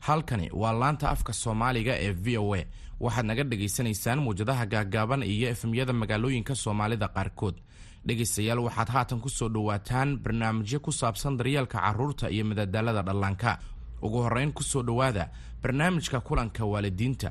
halkani waa laanta afka soomaaliga ee v o a. Waxaad naga dhagaysanaysaan muwjadaha gaaggaaban iyo efemyada magaalooyinka soomaalida qaarkood. Dhegaystayaal waxaad haatan ku soo dhowaataan barnaamijyo ku saabsan daryeelka carruurta iyo madadaalada dhallaanka ugu horrayn ku soo dhowaada barnaamijka kulanka waalidiinta.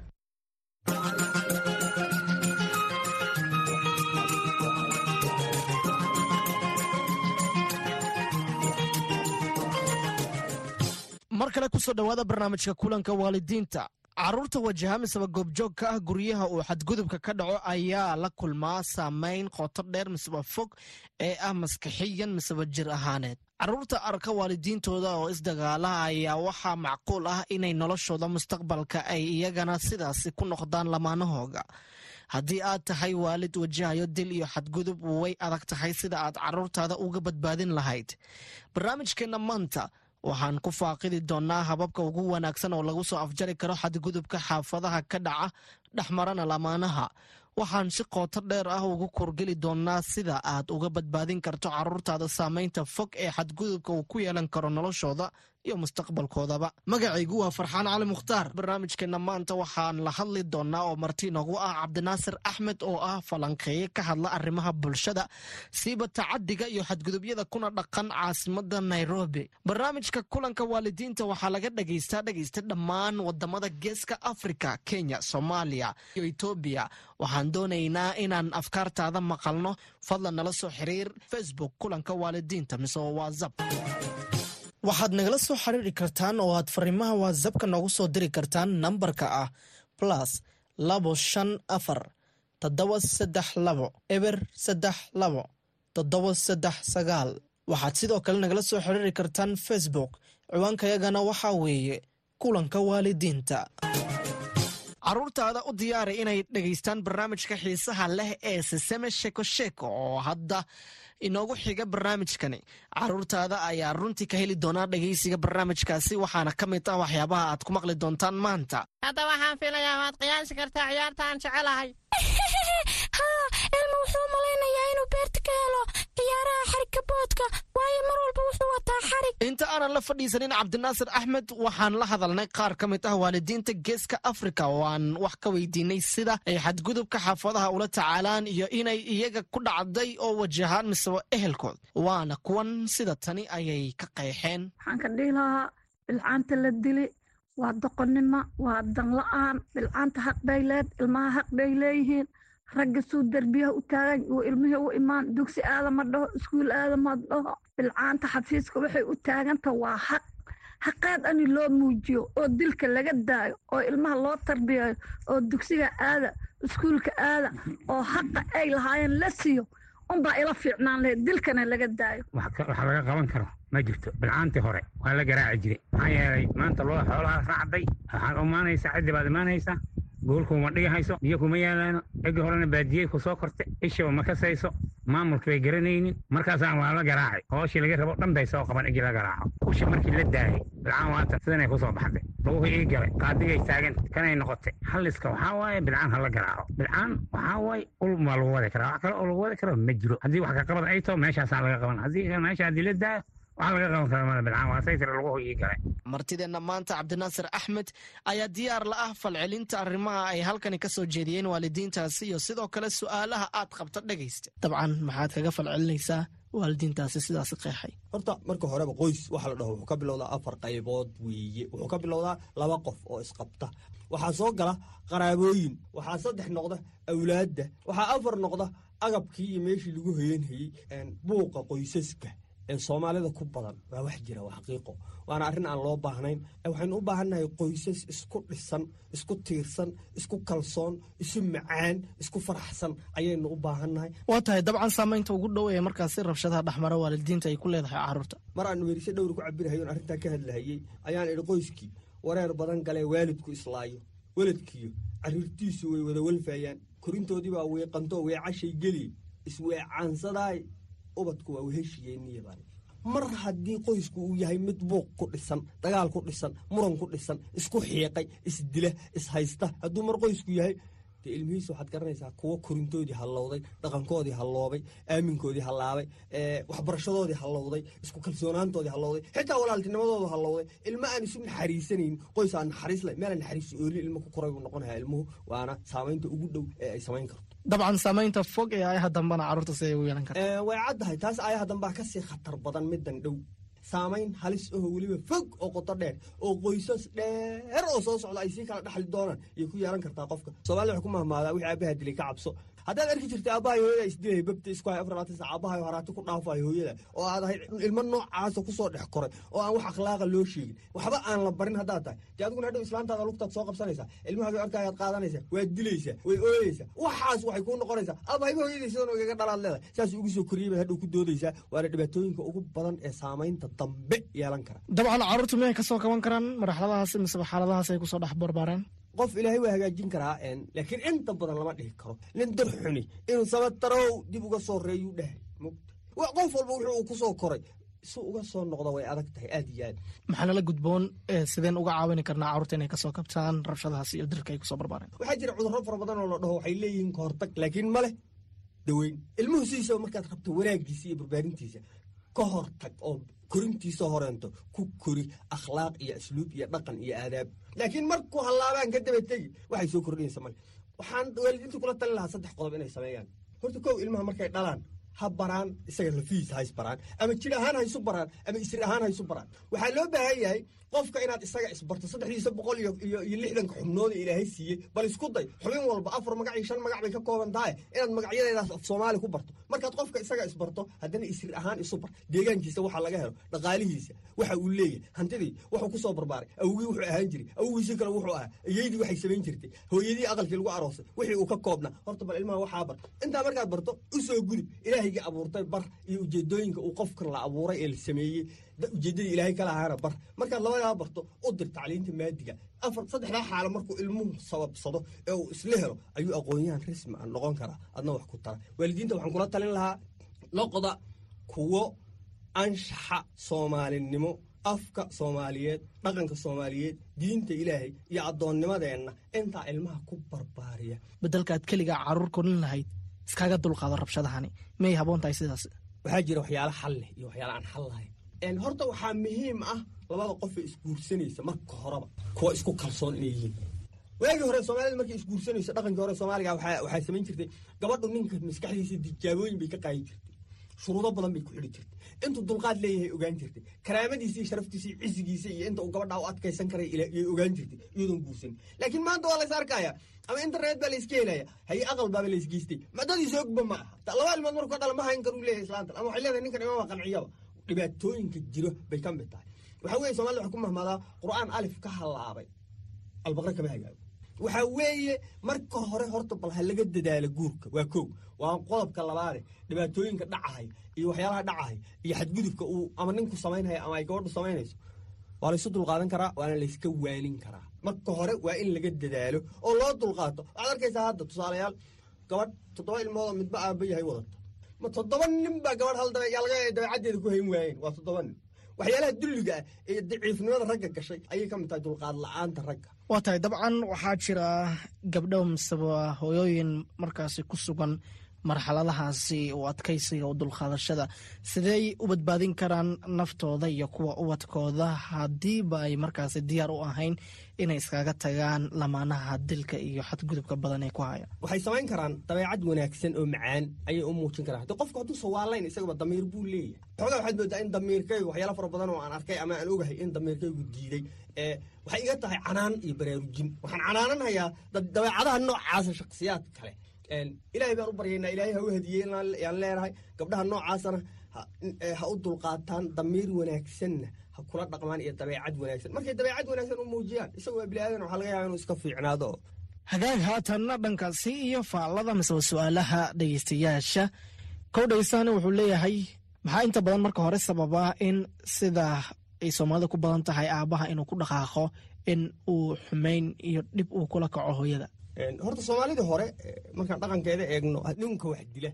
Mar kale ku soo dhowaada barnaamijka kulanka waalidiinta carruurta wajaha miseba goobjoog ka ah guryaha uu xadgudubka ka dhaco ayaa la kulmaa saameyn qoto dheer miseba fog ee ah maskixiyan miseba jir ahaaneed. Caruurta arka waalidiintooda oo isdagaalaha ayaa waxaa macquul ah inay noloshooda mustaqbalka ay iyagana sidaasi ku noqdaan lamaanahooga. Haddii aad tahay waalid wajahayo dil iyo xadgudub way adag tahay sida aad caruurtaada uga badbaadin lahayd. Barnaamijkeenna maanta waxaan ku faaqidi doonnaa hababka ugu wanaagsan oo lagu soo afjari karo xadgudubka xaafadaha ka dhaca dhexmarana lamaanaha. Waxaan si qooto dheer ah ugu korgeli doonnaa sida aad uga badbaadin karto caruurtaada saameynta fog ee xadgudubka uu ku yeelan karo noloshooda iyo mustaqbalkoodaba. Magacaygu waa farxaan cali mukhtaar. Barnaamijkeenna maanta waxaan la hadli doonnaa oo marti noogu ah cabdinaasir axmed oo ah falanqeeye ka hadla arrimaha bulshada siiba tacadiga iyo xadgudubyada kuna dhaqan caasimada nairobi. Barnaamijka kulanka waalidiinta waxaa laga dhagaystaa dhegaysta dhammaan waddamada geeska afrika kenya soomaaliya iyo etoobiya waxaan doonaynaa inaan afkaartaada maqalno. Fadlan nala soo xiriir facebook kulanka waalidiinta mise whatsapp waxaad nagala soo xiriiri kartaan oo aad fariimaha watsapka noogu soo diri kartaan nambarka ah plus labo shan afar toddoba saddex labo eber saddex labo toddoba saddex sagaal. Waxaad sidoo kale nagala soo xiriiri kartaan facebook. Ciwaankayagana waxaa weeye kulanka waalidiinta. Caruurtaada u diyaari inay dhegaystaan barnaamijka xiisaha leh ee seseme sheko sheko oo hadda inoogu xiga barnaamijkani. Caruurtaada ayaa runtii ka heli doonaa dhegaysiga barnaamijkaasi waxaana ka mid ah waxyaabaha aad ku maqli doontaan maanta. Hadda waxaan filayaa waad qiyaasi kartaa ciyaarta aan jecelahay haa elma wuxuu malaynayaa inuu beerta ka helo ciyaaraha xarigka boodka waayo mar walba wuxuu wataa xarig. Inta aanan la fadhiisanin cabdinaasir axmed waxaan la hadalnay qaar ka mid ah waalidiinta geeska afrika. Oo aan wax ka weydiinay sida ay xadgudubka xaafadaha ula tacaalaan iyo inay iyaga ku dhacday oo wajahaan misebo ehelkood. Waana kuwan sida tani ayay ka qeexeen. Waxaan ka dhihi lahaa bilcaanta la dili waa doqonnimo waa danla-aan. Bilcaanta haq bay leed ilmaha haq bay leeyihiin ragga suu derbiyaha u taagan uu ilmihii u imaan dugsi aadama dhaho iskuul aadama dhaho bilcaanta xafiiska waxay u taaganta waa xaq xaqeed ani loo muujiyo oo dilka laga daayo oo ilmaha loo tarbiyayo oo dugsiga aada iskuulka aada oo xaqa ay lahaayeen la siiyo unbaa ila fiicnaan lahayd dilkana laga daayo. Wax laga qaban karo ma jirto. Bilcaantii hore waa la garaaci jiray. Maxaa yeelay maanta loo xoolahaas raacday waxaad imaanaysaa ciddi baad imaanaysaa goolkuma dhigahayso? Biyo kuma yaalaano? Egi horena baadiyey ku soo kortay? Ishaba ma kasayso? Maamulka bay garanaynin. Markaasaan waa la garaacay. Hooshii laga rabo dhan bay soo qaban. Egi la garaaco usha markii la daayay bilcaan waatan sidanay ku baxday. Laguhu ii galay. Qaadigay taagan. Kanay noqotay. Halliska waxaa waaye bilcaan ha la garaaco bilcaan waxaa waaye ul maa lagu wadi karaa. Wax kale oo lagu wadi karo ma jiro. Haddii wax ka qabad ay taho meeshaasaan laga qaban. Haddii meesha haddii la daayo waxaa laga qaban karaa mada bilcaan waa saytira laguhu ii galay. Martideenna maanta cabdinaasir axmed ayaa diyaar la ah falcelinta arrimaha ay halkani ka soo jeediyeen waalidiintaasi iyo sidoo kale su'aalaha aad qabta dhegaysta dabcan maxaad kaga falcelinaysaa waalidiintaasi sidaasi qeexay. Horta marka horeba qoys waxa la dhaho wuxuu ka bilowdaa afar qaybood weeye. Wuxuu ka bilowdaa laba qof oo isqabta. Waxaa soo gala qaraabooyin waxaa saddex noqda awlaadda waxaa afar noqda agabkii iyo meeshii lagu hoyanhayey buuqa qoysaska ee soomaalida ku badan. Waa wax jira waa xaqiiqo. Waana arrin aan loo baahnayn. Waxaynu u baahannahay qoysas isku dhisan isku tiirsan isku kalsoon isu macaan isku faraxsan ayaynu u baahannahay waa tahay dabcan saamaynta ugu dhow ee markaasi rabshadaha dhexmara waalidiinta ay ku leedahay carruurta mar aan werisyo dhowri ku cabirahayoon arrintaa ka hadlahayey ayaan idhi qoyskii wareer badan galee waalidku islaayo. Weladkiyo carruurtiisu way wada welfaayaan korintoodiibaa weeqantoo weecashay geliye isweecaansadaay ubadku waa weheshiyeeniya baan mar haddii qoysku uu yahay mid buuq ku dhisan dagaal ku dhisan muran ku dhisan isku xiiqay isdila ishaysta hadduu mar qoysku yahay dee ilmihiisa waxaad garanaysaa kuwo korintoodii hallowday dhaqankoodii halloobay aaminkoodii hallaabay waxbarashadoodii hallowday isku kalsoonaantoodii hallowday xitaa walaaltinimadoodu hallowday ilmo aan isu naxariisanayn qoys aan naxariis leh meelaan naxariis ooli ilmo ku koray buu noqonayaa ilmuhu waana saamaynta ugu dhow ee ay samayn karto dabcan saamaynta fog ee ayaha dambana carruurta si ay ugu yeelan karta way caddahay. Taas ayaha dambaa ka sii khatar badan middan dhow. Saamayn halis aho weliba fog oo qoto dheer oo qoysas dheer oo soo socda ay sii kala dhaxli doonaan ayay ku yeelan kartaa qofka. Soomaalida waxay ku mahmaadaa wixii aabaha dilay ka cabso haddaad arki jirta aabbahay hooyada isdilay babta isku hay afar labaatan sac aabbahay haraati ku dhaafayo hooyada oo aad ahayd ilmo noocaasa ku soo dhex koray oo aan wax akhlaaqa loo sheegin. Waxba aan la barin haddaad tahay. Dee adiguna hadhow islaantaada lugtaad soo qabsanaysaa ilmahaga arkaayaad qaadanaysaa waad dilaysaa way ooyeysaa waxaas waxay kuu noqonaysaa aabahayba hooyadii sidan igaga dhalaad leedahay saas ugu soo koriyey baad hadhow ku doodaysaa waana dhibaatooyinka ugu badan ee saamaynta dambe yeelan kara dabcan carruurtu miyay ka soo kaban karaan marxaladahaas miseba xaaladahaas ay ku soo dhex barbaareen qof ilaahay waa hagaajin karaa laakiin inta badan lama dhihi karo. Nin dar xuni inuu sabatarow dib uga soo reeyuu dhahay qof walba wuxuu uu ku soo koray. Si uga soo noqda way adag tahay aad iyo aad. Maxaa nala gudboon sideen uga caawini karnaa carruurta inay ka soo kabtaan rabshadahaas iyo dirka ay ku soo barbaareen waxaa jira cudurro fara badan oo la dhaho waxay leeyihiin kahortag laakiin ma leh daweyn. Ilmuhu sidiisaba markaad rabto wanaagiisa iyo barbaarintiisa ka hortag oo korintiisa horeento ku kori akhlaaq iyo asluub iyo dhaqan iyo aadaab. Laakiin markuu hallaabaan ka daba tegi waxay soo kordhinaysa male waxaan waalidiinta kula talin lahaa saddex qodob inay sameeyaan. Horta kow ilmaha markay dhalaan ha baraan isaga lafihiisa hays baraan ama jir ahaan haysu baraan ama isir ahaan haysu baraan. Waxaa loo baahan yahay qofka inaad isaga isbarto saddexdiisa boqol iyo lixdanka xubnooda ilaahay siiyey bal isku day. Xubin walba afar magac iyo shan magac bay ka kooban tahay inaad magacyadeedaas af soomaali ku barto. Markaad qofka isaga isbarto haddana isir ahaan isu bar. Deegaankiisa waxa laga helo dhaqaalihiisa waxa uu leeyahay hantidii wuxuu ku soo barbaaray awgii wuxuu ahaan jiray awgiisi kale wuxuu ahaa eyeydii waxay samayn jirtay hooyadii aqalkii lagu aroosay wixii uu ka koobnaa. Horta bal ilmaha waxaa bar. Intaa markaad barto u soo gudub ilaahigii abuurtay bar iyo ujeedooyinka uu qofkan la abuuray ee la sameeyey. Ujeeddadii ilaahay kala ahaana bar. Markaad labadaa barto u dir tacliinta maadiga. Afar saddexdaa xaalo markuu ilmuhu sababsado ee uu isla helo ayuu aqoonyahan rasmi ah noqon karaa. Adna wax ku tara. Waalidiinta waxaan kula talin lahaa noqda kuwo anshaxa soomaalinimo afka soomaaliyeed dhaqanka soomaaliyeed diinta ilaahay iyo addoonnimadeenna. Intaa ilmaha ku barbaariya. Bedelkaad keligaa carruur korin lahayd iskaga dulqaado rabshadahani. Miyay haboon tahay sidaas. Waxaa jira waxyaalo xal leh iyo waxyaalo aan xal lahayn. Horta waxaa muhiim ah labada qof ee isguursanaysa marka horeba kuwa isku kalsoon inay yihiin. Waagii hore soomaalida markay isguursanayso dhaqankii hore soomaaliga waxaa samayn jirtay gabadhu ninka maskaxdiisa dijaabooyin bay ka qaadi jirtay shuruudo badan bay ku xidhi jirtay. Intuu dulqaad leeyahay ogaan jirtay. Sharaftiisa iyo cisigiisa iyo inta uu gabadha u adkaysan karay yay ogaan jirtay iyadoon guursanin. Laakiin maanta waa lays arkaya ama internet baa layska helaya haye aqal baaba laysgeystay madadiisa ogba ma aha. Laba ilmood markuu dhala ma hayn karuu leeyahay islaantan ama waxay leedahay ninkan imama qanciyaba dhibaatooyinka jiro bay ka mid tahay. Waxaa weeye somalida waxay ku mahmaadaa qur'aan alif ka hallaabay albaqre kama hagaago waxaa weeye marka hore horta bal ha laga dadaalo guurka. Waa kow. Waa qodobka labaade dhibaatooyinka dhacahay iyo waxyaalaha dhacahay iyo xadgudubka uu ama ninku samaynhaya ama ay gabadhu samaynayso waa laysu dulqaadan karaa waana layska waanin karaa. Marka hore waa in laga dadaalo oo loo dulqaato. Waxaad arkaysaa hadda tusaalayaal gabadh toddoba ilmoodoo midba aaba yahay wadata ma toddoba nin baa gabadh hal dabeecaddeeda ku hayn waayeen. Waa toddoba nin waxyaalaha dulliga ah ee daciifnimada ragga gashay ayay ka mid tahay dulqaad la'aanta ragga. Waa tahay dabcan waxaa jira gabdho miseba hooyooyin markaasi ku sugan marxaladahaasi u adkaysiga u dulqaadashada. Sideey u badbaadin karaan naftooda iyo kuwa ubadkooda haddiiba ay markaasi diyaar u ahayn inay iskaga tagaan lamaanaha dilka iyo xadgudubka badan ee ku haya. Waxay samayn karaan dabeecad wanaagsan oo macaan ayay u muujin karaan. Hadi qofku hadduu sawaalayn isagaba damiir buu leeyahay. Xoogaa waxaad moodaa in damiirkaygu waxyaala fara badan oo aan arkay ama aan ogahay in damiirkaygu diiday waxay iga tahay canaan iyo baraarujin waxaan canaananhayaa dabeecadaha noocaasa shaksiyaad kale ilaahay baan u baryaynaa ilaahay ha u hadiyey yaan leenahay gabdhaha noocaasana ha u dulqaataan damiir wanaagsanna ha kula dhaqmaan iyo dabeecad wanaagsan. Markay dabeecad wanaagsan u muujiyaan isaga waa biniaadan waxaa laga yaaba inuu iska fiicnaado. Hagaag haatanna dhankaasi iyo faallada su'aalaha dhegeystayaasha. Kow dhegeystaani wuxuu leeyahay maxaa inta badan marka hore sababaa in sida ay soomaalida ku badan tahay aabaha inuu ku dhaqaaqo in uu xumayn iyo dhib uu kula kaco hooyada horta soomaalidii hore markaan dhaqankeeda eegno ninka wax dila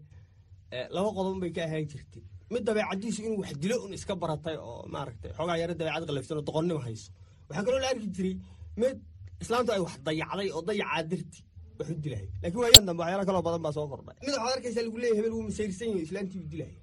laba qodob bay ka ahaan jirtay. Mid dabeecadiisu inuu wax dilo un iska baratay oo maaragtay xoogaa yaro dabeecad qalafsan oo doqonnimo hayso. Waxaa kaloo la arki jiray mid islaantu ay wax dayacday oo dayacaa darti wax u dilaya laakiin waayan dambe waxyaala kaloo badan baa soo kordhay. Mid waxaad arkaysaa lagu leeyahay hebel wuu masayrsan yahay islaantii u dilaya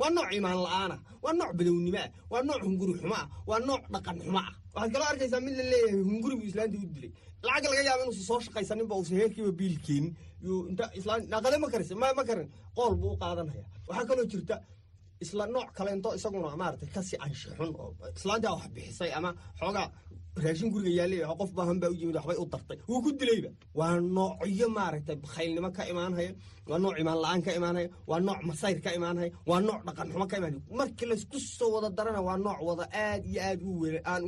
waa nooc imaan la'aana waa nooc badownimo waa nooc hunguri xumo waa nooc dhaqan xumo waxaad kaloo arkaysaa mid la leeyahay hunguri buu islaantii u dilay. Lacag laga yaaba inuusan soo shaqaysaninba uusan heerkiiba biil keenin yuu inta islaan naaqade ma karis ma ma karin qool buu u qaadanaya waxaa kaloo jirta isla nooc kaleento isaguna maaragtay kasi anshi xun oo islaantaa wax bixisay ama xoogaa raashin guriga yaallay oo qof baahan baa u yimid waxbay u dartay wuu ku dilayba waa noocyo maaragtay bakhaylnimo ka imaanhaya waa nooc imaan la'aan ka imaanhaya waa nooc masayr ka imaanhaya waa nooc dhaqan xumo ka imaanaya. Markii laysku soo wada darana waa nooc wada aad iyo aad u wera aan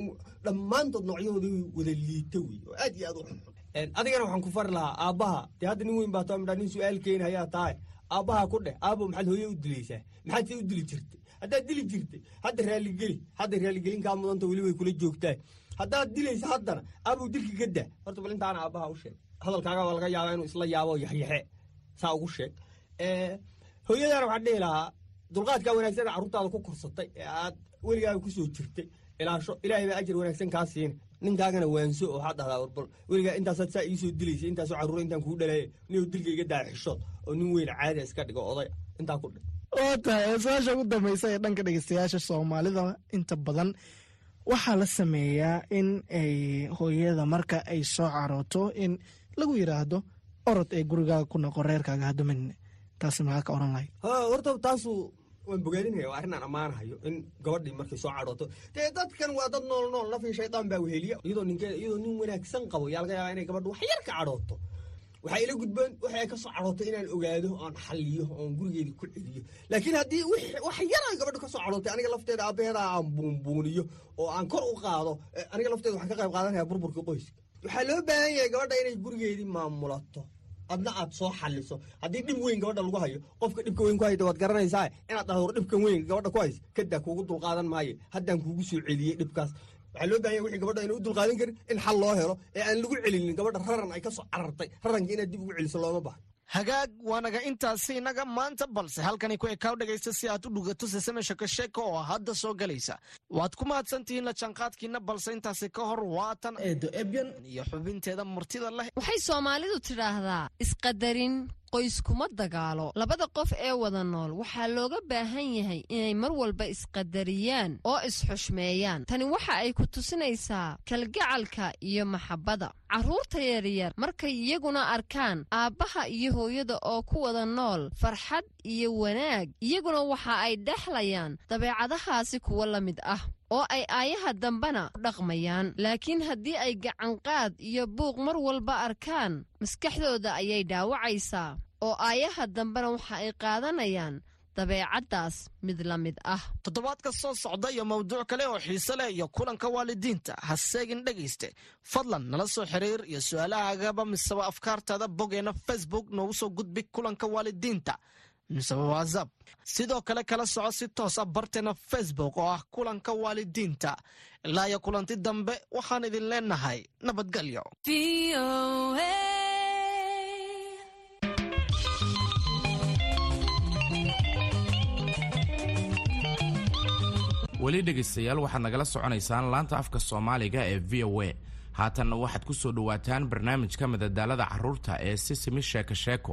dhammaantood noocyahooda wada liita wey oo aad iyo aad u xunxun adigana waxaan ku fari lahaa aabbaha. Dee hadda nin weyn baa too midhaa nin su'aal keeni hayaa tahay aabbaha ku dheh aabo maxaad hooye u dilaysaa maxaad se u dili jirtay? Haddaad dili jirtay hadda raalligeli hadda raalligelin kaa mudanta weli way kula joogtaa haddaad dilaysa haddana aabuu dilka ka daa. Horta bal intaana aabbaha u sheeg. Hadalkaaga waa laga yaabaa inuu isla yaabo yaxyaxe. Saa ugu sheeg. Hooyadana waxaan dhihi lahaa dulqaadkaa wanaagsan carruurtaada ku korsatay ee aad weligaaga ku soo jirtay ilaasho. Ilaahay baa ajar wanaagsan kaa siina ninkaagana waanso oo waxaad dhahdaa warbal weligaa intaasaad saa iisoo dilaysa intaasoo carruura intaan kuu dhalaaya ninuu dilka iga daa xishood oo nin weyn caadi iska dhigo oday intaa ku dhe waa tahay su'aasha ugu dambeysa ee dhanka dhegeystayaasha soomaalida inta badan waxaa la sameeyaa in ay hooyada marka ay soo carooto in lagu yidhaahdo orod ee gurigaaga ku noqo reerkaaga hadumin taasi maxaa ka oran lahayd ha horta taasu waan bogaadinaya waa arrin aan ammaanahayo in gabadhii markay soo cadhooto dee dadkan waa dad nool nool nafii shaydaan baa weheliya. Iyadoo ninke iyadoo nin wanaagsan qabo yaa laga yaabaa inay gabadhu wax yar ka cadhooto. Waxaa ila gudboon waxay ay ka cadhooto inaan ogaado oon xalliyo oon gurigeedii ku celiyo. Laakiin haddii wax yar ay gabadhu ka soo cadhootay aniga lafteeda aabbaheeda aan buunbuuniyo oo aan kor u qaado aniga lafteeda waxaan ka qayb qaadanaya burburka qoyska. Waxaa loo baahan yahay gabadha inay gurigeedii maamulato adna aad soo xaliso haddii dhib weyn gabadha lagu hayo qofka dhibka weyn ku hayda waad garanaysaa inaad dhahdo dhibkan weyn gabadha ku hays kadaa kuugu dulqaadan maayo. Haddaan kuugu soo celiyey dhibkaas. Waxaa loo baahan yahay wixii gabadha ayna u dulqaadan karin in xal loo helo ee aan lagu celinin gabadha raran ay ka soo carartay. Raranka inaad dib ugu celiso looma baha hagaag waanaga intaasi inaga maanta balse halkani ku ekaaw dhegaysta si aad u dhugato sesame shakasheeka oo hadda soo galaysa. Waad ku mahadsantihiin la janqaadkiina balse intaasi ka hor waatan eedo ebyan iyo xubinteeda murtida leh. Waxay soomaalidu tidhaahdaa isqadarin qoys kuma dagaalo. Labada qof ee wada nool waxaa looga baahan yahay inay mar walba isqadariyaan oo isxushmeeyaan. Tani waxa ay ku tusinaysaa kalgacalka iyo maxabbada carruurta yaryar markay iyaguna arkaan aabbaha iyo hooyada oo ku wada nool farxad iyo wanaag iyaguna waxa ay dhexlayaan dabeecadahaasi kuwa la mid ah oo ay aayaha dambena dhaqmayaan. Laakiin haddii ay gacanqaad iyo buuq mar walba arkaan maskaxdooda ayay dhaawacaysaa oo aayaha dambena waxa ay qaadanayaan dabeecaddaas mid la mid ah. Toddobaadka soo socda iyo mawduuc kale oo xiise leh iyo kulanka waalidiinta ha seegin dhegayste. Fadlan nala soo xiriir iyo su'aalahaagaba miseba afkaartaada boggeena facebook noogu soo gudbi kulanka waalidiinta miseba whatsapp. Sidoo kale kala soco si toos ah barteena facebook oo ah kulanka waalidiinta. Ilaa iyo kulanti dambe waxaan idin leenahay nabadgelyo weli dhegaystayaal waxaad nagala soconaysaan laanta afka soomaaliga ee v o a. Haatanna waxaad ku soo dhowaataan barnaamijka madadaalada carruurta ee sisimi sheeko sheeko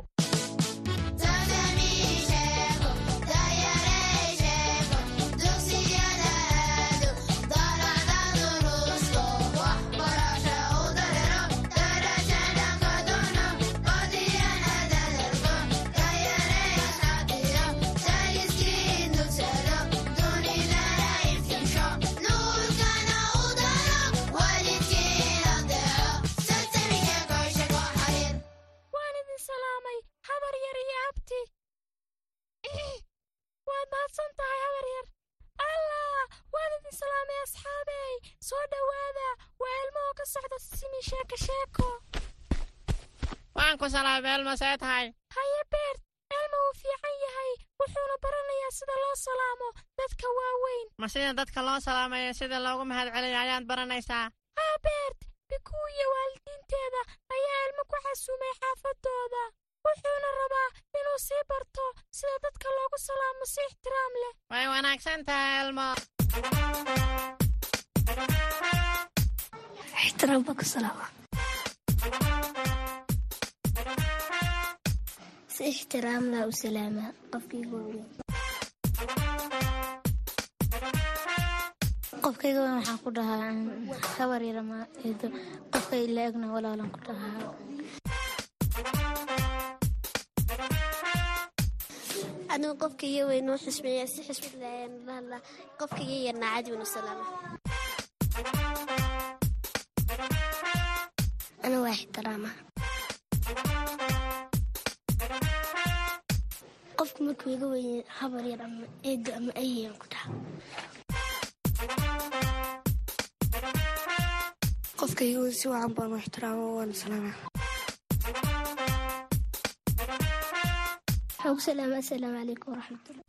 ku salaamay elma see tahay? Haye beert elma wuu fiican yahay. Wuxuuna baranayaa sida loo salaamo dadka waaweyn. Ma sida dadka loo salaamayo sida loogu mahadceliyo ayaad baranaysaa. Haa beert bikuu iyo waalidiinteeda ayaa ilmo ku xasuumay xaafadooda wuxuuna rabaa inuu sii barto sida dadka loogu salaamo si ixtiraam leh. Wanaagsan tahay elmo. Ixtiraam baa ku salaama si ixtiraam laa u salaamaa qofkayga waaweyn qofkayga weyn waxaan ku dhahaa habar yarama eedo qofka ila egna walaalan ku dhahaa anigu qofkaiyo weyn u xishmeeya si xishmad laayaan la hadlaa yarna caadi wanu salaama ana waa ixtiraama qofku markuu iga weyn habar yar ama eedo ama ayayaan ku dhaha qofkayga weyn si wacan baan u ixtiraama waana salaama waxaan ku salaama assalaamu calaykum waraxmatullah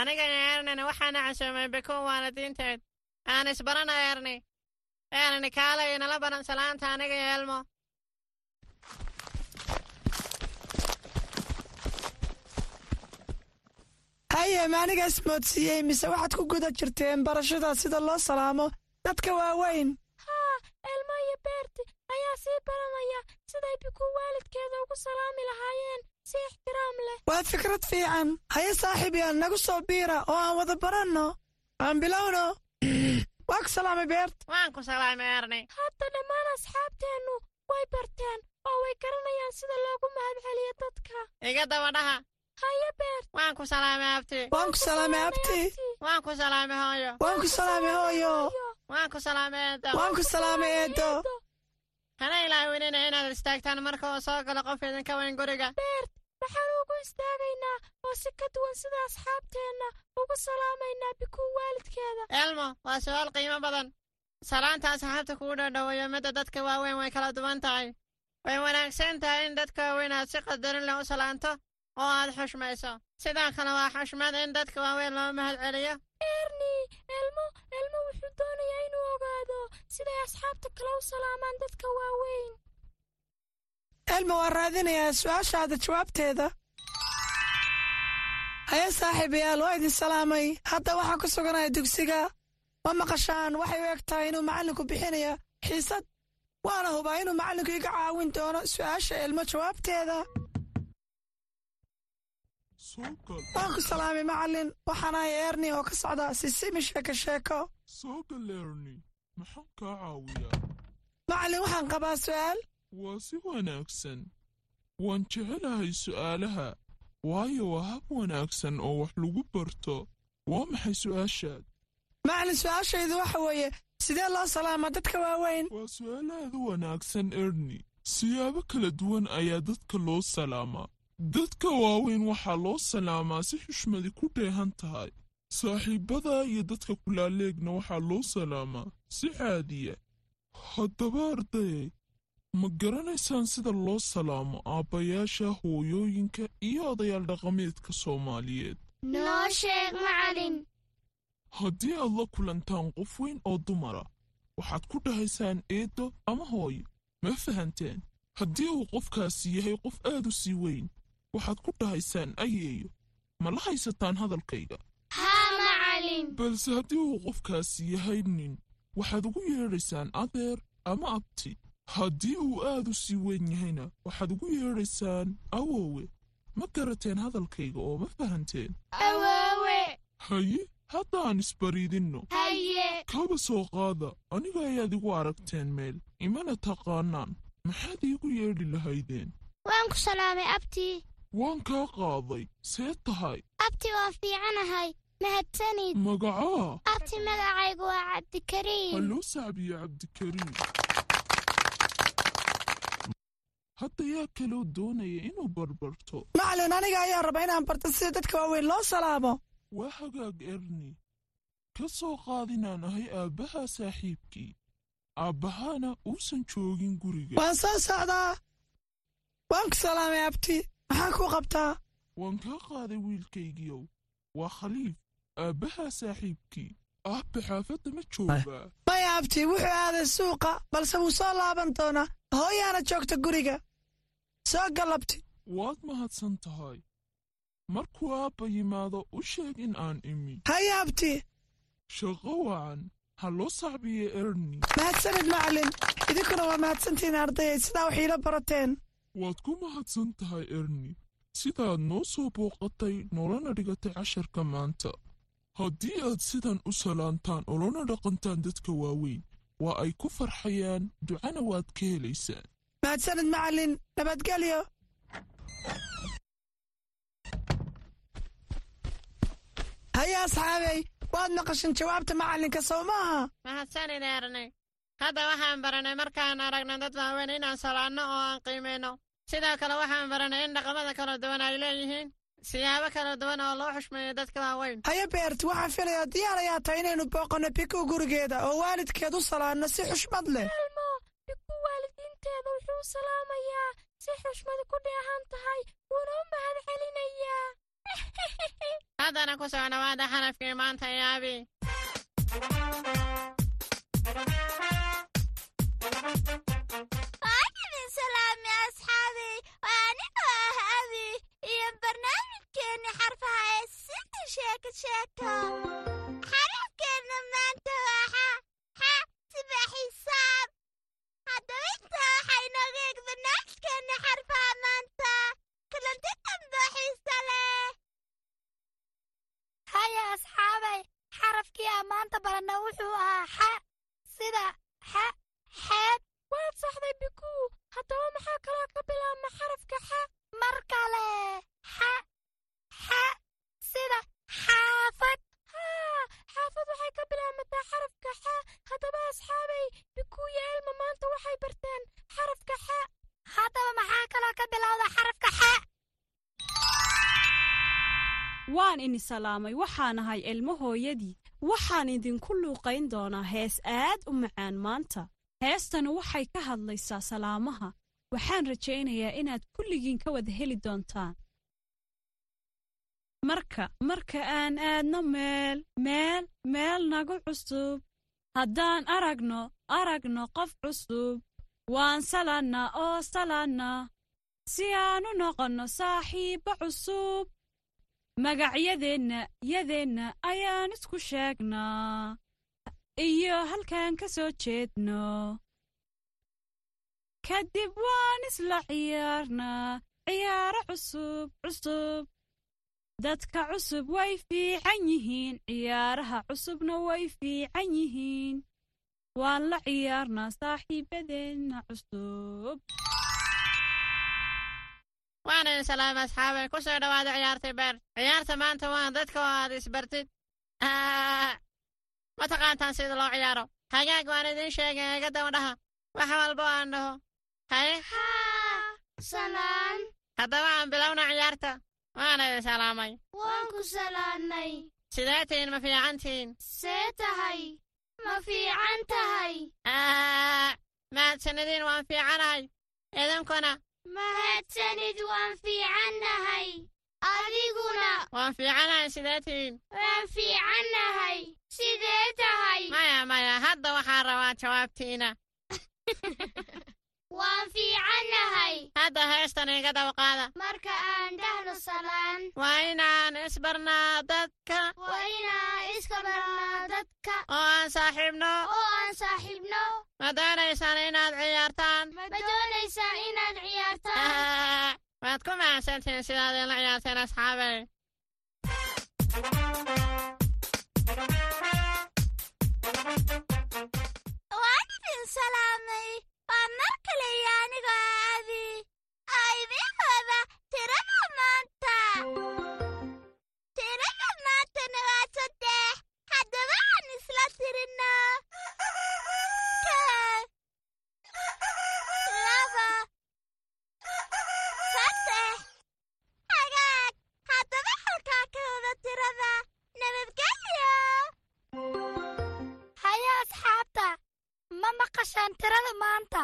aniga eernin waxaana casuumay bikuun waalidiinteed aan isbarana eerni eerni kaalay inala baran salaanta aniga iyo haye maaniga ismoodsiiyey mise waxaad ku guda jirteen barashada sida loo salaamo dadka waaweyn? Haa elmo iyo beerti ayaa sii baranaya siday bikuu waalidkeeda ugu salaami lahaayeen si ixtiraam leh. Waa fikrad fiican. Haye saaxiib yaan nagu soo biira oo aan wada baranno. Aan bilowno. Waa ku salaamay beert waan ku salaamay erni. Hadda dhammaan asxaabteennu way barteen oo way garanayaan sida loogu mahadceliyo dadka. Iga daba dhaha. haye beert waan ku salaamay abti. Waan ku salaamay abti. waan ku salaamay hooyo waan ku salaamay hooyo waan ku salaamay eedo waan ku salaamay eedo hana ilaawinina inaad istaagtaan marka uu soo galo qof idinka weyn guriga. Beert waxaan ugu istaagaynaa oo si ka duwan sida asxaabteenna ugu salaamaynaa bikuu waalidkeeda. Elmo waa su'aal qiimo badan. Salaanta asxaabta kugu dhadhoweeyo midda dadka waaweyn way kala duwan tahay. Way wanaagsan tahay in dadka waaweyn aad si qadarin leh u salaanto oo aad xushmayso sidoo kale waa xushmad in dadka waaweyn loo mahad celiyo erni elmo elmo wuxuu doonayaa inuu ogaado siday asxaabta kale u salaamaan dadka waaweyn elmo waa raadinayaa su'aashaada jawaabteeda haye saaxiibayaal waa idin salaamay hadda waxaan ku suganaya dugsiga ma maqashaan waxay u eg tahay inuu macallinku bixinayo xiisad waana hubaa inuu macallinku iga caawin doono su'aasha elmo jawaabteeda waan ku salaamay macallin waxaan ahay erni oo ka socda sisimi sheeko. Sheeko macallin waxaan qabaa su'aal. Waa si wanaagsan. Waan jecelahay su'aalaha. Waayo waa hab wanaagsan oo wax lagu barto. Waa maxay su'aashaad? Macallin su'aashaydu waxa weeye sidee loo salaamaa dadka waaweyn? Waa su'aalaadu wanaagsan erni siyaabo kala duwan ayaa dadka loo salaamaa dadka waaweyn waxaa loo salaamaa si xushmadi ku dheehan tahay. Saaxiibbada iyo dadka kulaaleegna waxaa loo salaamaa si caadiya. Haddaba ardayay ma garanaysaan sida loo salaamo aabbayaasha hooyooyinka iyo odayaal dhaqameedka soomaaliyeed? Noo sheeg macalin. Haddii aad la kulantaan qof weyn oo dumara waxaad ku dhahaysaan eeddo ama hooyo. Ma fahanteen? Haddii uu qofkaasi yahay qof aad u sii weyn waxaad ku dhahaysaan ayeeyo. Ma la haysataan hadalkayga? Haa macalin. Balse haddii uu qofkaasi yahay nin waxaad ugu yeedhaysaan adeer ama abti. Haddii uu aad u sii weyn yahayna waxaad ugu yeedhaysaan awoowe. Ma garateen hadalkayga oo ma fahanteen? Awoowe. Haye haddaan isbariidinno. Haye. Kaba soo qaada aniga ayaad igu aragteen meel. Imana taqaanaan. Maxaad iigu yeedhi lahaydeen? Waan ku salaamay abtii waan kaa qaaday see tahay. Abti waa fiicanahay mahadsanid. Magacaa. Abti magacaygu waa cabdikariim. Halloo sacbiye cabdikariim. Hadda yaa kaloo doonaya inuu barbarto. Macallin aniga ayaa raba inaan barto sida dadka waaweyn loo salaamo. Waa hagaag erni ka soo qaadinaan ahay aabbaha saaxiibkii. Aabbahaana uusan joogin guriga. Waan soo socdaa. Waan ku salaamay abti maxaa kuu qabtaa waan kaa qaaday wiilkaygiiow. Waa khaliif aabbaha saaxiibkii aabbe xaafadda ma joogaa maya abti wuxuu aaday suuqa balse wuu soo laaban doonaa. Hooyaana joogta guriga. Soo gal abti waad mahadsan tahay. Markuu aabba yimaado u sheeg in aan imi. Haya abti shaqo wacan ha loo sacbiye erni. Mahadsanid macallin. Idinkuna waa mahadsantihiin ardayay sidaa wax iila barateen waad ku mahadsan tahay erni sidaad noo soo booqatay noolana dhigatay casharka maanta. Haddii aad sidan u salaantaan olona dhaqantaan dadka waaweyn waa ay ku farxayaan ducana waad ka helaysaan. Mahadsanid macallin nabadgelyo haya asxaabey waad maqashan jawaabta macallinka sow maaha mahadsanid erni hadda waxaan baranay markaan aragno dad waaweyn inaan salaanno oo aan qiimayno sidoo kale waxaan baranay in dhaqamada kala duwan ay leeyihiin. Siyaabo kala duwan oo loo xushmeeyo dadka waaweyn. Haya beert waxaan filayaa diyaar ayaa tahay inaynu booqanno biku gurigeeda oo waalidkeed u salaanno si xushmad leh. Elmo biku waalidiinteeda wuxuu u salaamayaa si xushmadi ku dheehan tahay. Wuuna u mahad celinayaa haddana ku soo dhawaada xarafkii maanta yaabi salaamay asxaabey waa ah abi iyo barnaamijkeenni xarfaha ee sinta sheeko sheeko xarafkeenna maanta waa xa xa xisaab. Haddaba intaa waxaa inooga eeg xarfaha maanta. Kulanti dambe xiisa leh. Haya asxaabay xarafkii aan maanta baranna wuxuu ahaa xa sida xa xeeb waad saxday bikuu maxaa kaloo ka bilaabma xarafka xa mar kale xa xa sida xaafad. Xaafad waxay ka bilaabmataa xarafka xa haddaba asxaabay bikuu iyo elma maanta waxay barteen xarafka xa haddaba maxaa kaloo ka bilowda xarafka xa waan ini salaamay waxaan ahay ilmo hooyadii. Waxaan idinku luuqayn doonaa hees aad u macaan maanta. Heestani waxay ka hadlaysaa salaamaha waxaan rajaynayaa inaad kulligiin ka wada heli doontaan. Marka marka aan aadno meel meel meel nagu cusub. Haddaan aragno aragno qof cusub. Waan salaannaa oo salaannaa si aan u noqonno saaxiibbo cusub. Magacyadeenna yadeenna ayaan isku sheegnaa. Iyo halkaan ka soo jeedno kadib waan isla ciyaarnaa ciyaaro cusub cusub. Dadka cusub way fiican yihiin. Ciyaaraha cusubna way fiican yihiin. Waan la ciyaarnaa saaxiibadeenna cusub. Waana idin salaama asxaabay. Ku soo dhowaada ciyaartay beer. Ciyaarta maanta waa dadka oo aad isbartid ma taqaantaan sida loo ciyaaro? Hagaag waan idiin sheegay iga daba dhaha. Wax walba aan dhaho haddaba aan bilowna ciyaarta. Waana idin salaamay. Waan ku salaannay sidee tihiin ma fiican tihiin see tahay ma fiican tahay mahadsanidin waan fiicanahay. Idinkuna? Mahadsanid waan fiicannahay adiguna. Waan fiicanahay sidee tihiin waan fiicannahay sidee tahay maya maya hadda waxaan rabaa jawaabtiina waan fiicannahay hadda heestan iga dawqaada. Marka aan dhahno salaan. Waa inaan isbarnaa dadka. Waa inaan iska barnaa dadka. Oo aan saaxiibno. Oo aan saaxiibno. Ma doonaysaan inaad ciyaartaan? Ma doonaysaa inaad ciyaartaan? Waad ku mahadsantihiin sidaad ila ciyaarteen asxaabey waan idin salaamay waa mar kale iyo anigoo aabi aa idiin tirada maanta tirada maantana waa saddex haddaba aan isla tirinno maqashaan tirada maanta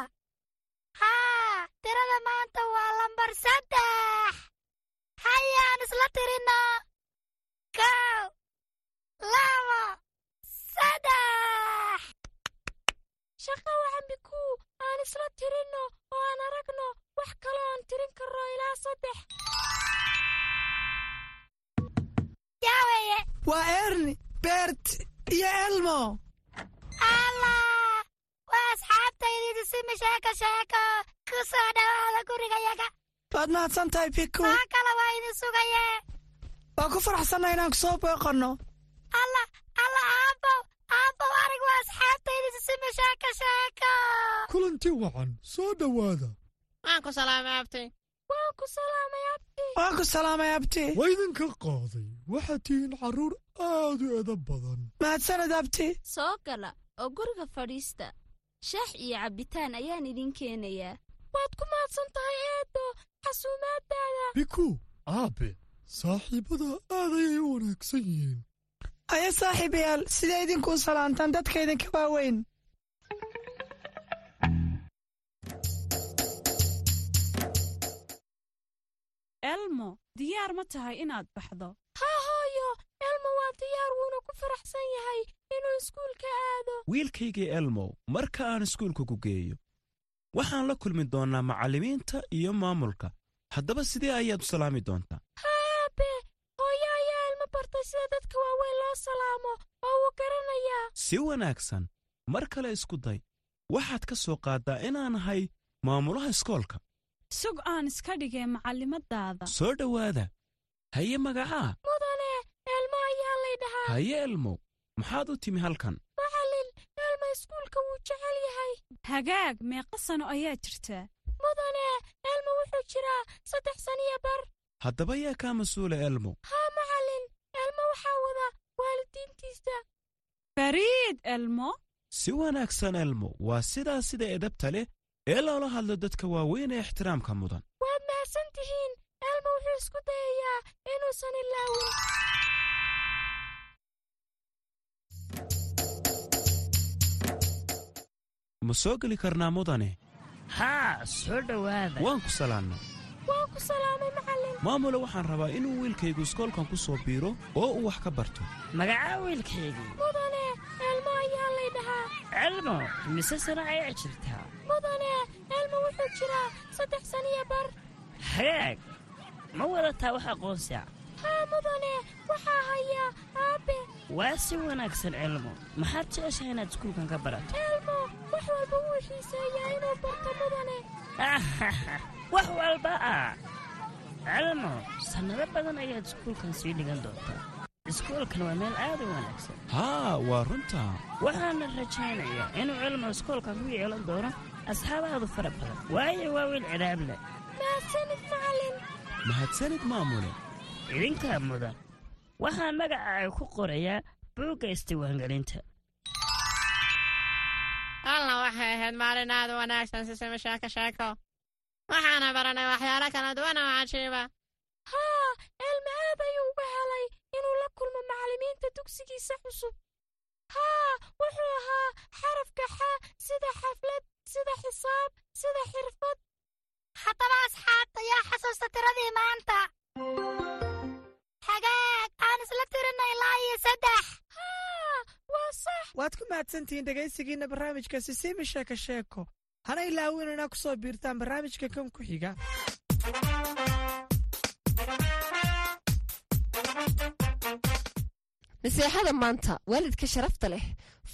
mahadsan tahay biku maa kale waa idin sugaye waa ku faraxsanna inaan ku soo booqanno? Allah allah aabbow aabbow arig waa asxaabtaydii simi sheeko sheeko. Kulanti wacan soo dhowaada. Waan ku salaamay abti. Waan ku salaamay abti. Waan ku salaamay abti. Waa idinka qaaday. Waxaad tihiin carruur aad u edab badan. Mahadsaned abti. Soo gala oo guriga fadhiista. Shaax iyo cabbitaan ayaan idin keenayaa. Waad ku mahadsan tahay eedo xasuumaaddaada biku aabe saaxiibbada aad ayay u wanaagsan yihiin aya saaxiibayaal siday idinkuu salaantaan dadka idinka waaweyn elmo diyaar ma tahay inaad baxdo haa hooyo elmo waa diyaar wuuna ku faraxsan yahay inuu iskuulka aado wiilkaygii elmow marka aan iskuulka ku geeyo waxaan la kulmi doonnaa macallimiinta iyo maamulka. Haddaba sidee ayaad u salaami doontaa? Haabe hooyo ayaa elmo bartay sida dadka waaweyn loo salaamo oo wuu garanayaa si wanaagsan mar kale isku day. Waxaad ka soo qaaddaa inaan ahay maamulaha iskoolka. Sug aan iska dhigay macallimadaada soo dhowaada. Haye magacaa. Mudane elmo ayaa lay dhahaa. Haye elmow maxaad u timi halkan? Macallin elmo iskuulka hagaag meeqa sano ayaa jirtaa mudane elmo wuxuu jiraa saddex saniyo bar. Haddaba yaa kaa mas'uula elmow haa macallin elmo waxaa wada waalidiintiisa. Fariid elmo. Si wanaagsan elmow waa sidaa sida edabta leh ee loola hadlo dadka waaweyn ee ixtiraamka mudan. Waad mahadsan tihiin. Elmo wuxuu isku dayayaa inuusan ilaawin ma soo geli karnaa mudane? Haa soo dhowaada waan ku salaannay waan ku salaamay macallin maamule waxaan rabaa inuu wiilkaygu iskoolkan ku soo biiro oo uu wax ka barto. Magacaa wiilkaygii mudane elmo ayaa lay dhahaa. Elmo mise sano ayaa jirtaa mudane elmo wuxuu jiraa saddex saniyo bar. Hagaag ma wadataa wax aqoonsiya haa mudane waxaa hayaa aabbe waa si wanaagsan elmo. Maxaad jeceshahay inaad iskuulkan ka barato walba wuu xiiseeyaa inuu barto mudane wax walba ah elmo sannado badan ayaad iskuulkan sii dhigan doontaa iskuulkan waa meel aad u wanaagsan haa waa runtaa waxaana rajaynayaa inuu elmo iskoolkan ku yeelan doono asxaabaadu fara badan waayo waa wiil cidaab leh mahadsanid macallin mahadsanid maamule idinkaa mudan waxaan magacaaga ku qorayaa buugga isdiiwaangelinta alla waxay ahayd maalin aad u wanaagsan sheeko sheeko waxaana baranay waxyaalo kala duwan oo cajiiba haa elma aad ayuu uga helay inuu la kulmo macallimiinta dugsigiisa cusub haa wuxuu ahaa xarafka xa sida xaflad sida xisaab sida xirfad haddaba asxaabta yaa xasuusta tiradii maanta xagaag aan isla tirinna ilaa iyo saddex waad ku mahadsantihiin dhegaysigiinna barnaamijka sisiimi sheeko sheeko hana ilaawin inaa ku soo biirtaan barnaamijka kan ku xiga naseexada maanta waalidka sharafta leh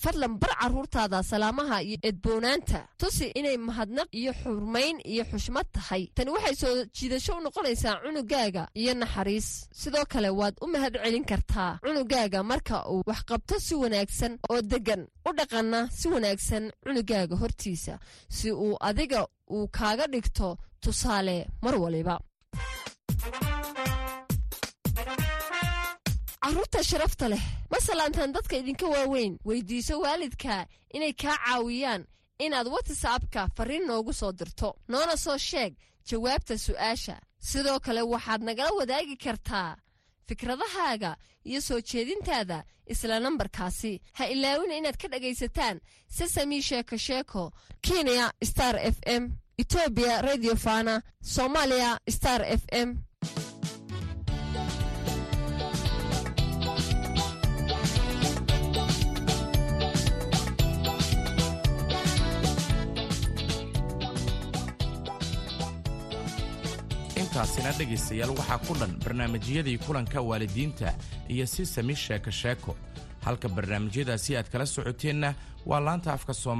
fadlan bar carruurtaada salaamaha iyo edboonaanta. Tusi inay mahadnaq iyo xurmayn iyo xushmad tahay. Tani waxay soo jiidasho u noqonaysaa cunugaaga iyo naxariis. Sidoo kale waad u mahad celin kartaa cunugaaga marka uu waxqabto si wanaagsan oo deggan. U dhaqanna si wanaagsan cunugaaga hortiisa si uu adiga uu kaaga dhigto tusaale mar waliba. Carruurta sharafta leh ma salaantaan dadka idinka waaweyn weydiiso waalidka inay kaa caawiyaan inaad watsapka farriin noogu soo dirto noona soo sheeg jawaabta su'aasha. Sidoo kale waxaad nagala wadaagi kartaa fikradahaaga iyo soo jeedintaada isla nambarkaasi. Ha ilaawina inaad ka dhegaysataan sesami sheeko sheeko kenya star f m etoobiya radio fana soomaaliya star f m intaasina dhegaystayaal waxaa ku dhan barnaamijyadii kulanka waalidiinta iyo si sami sheeko sheeko. Halka barnaamijyadaasi aad kala socoteenna waa laanta afka sooma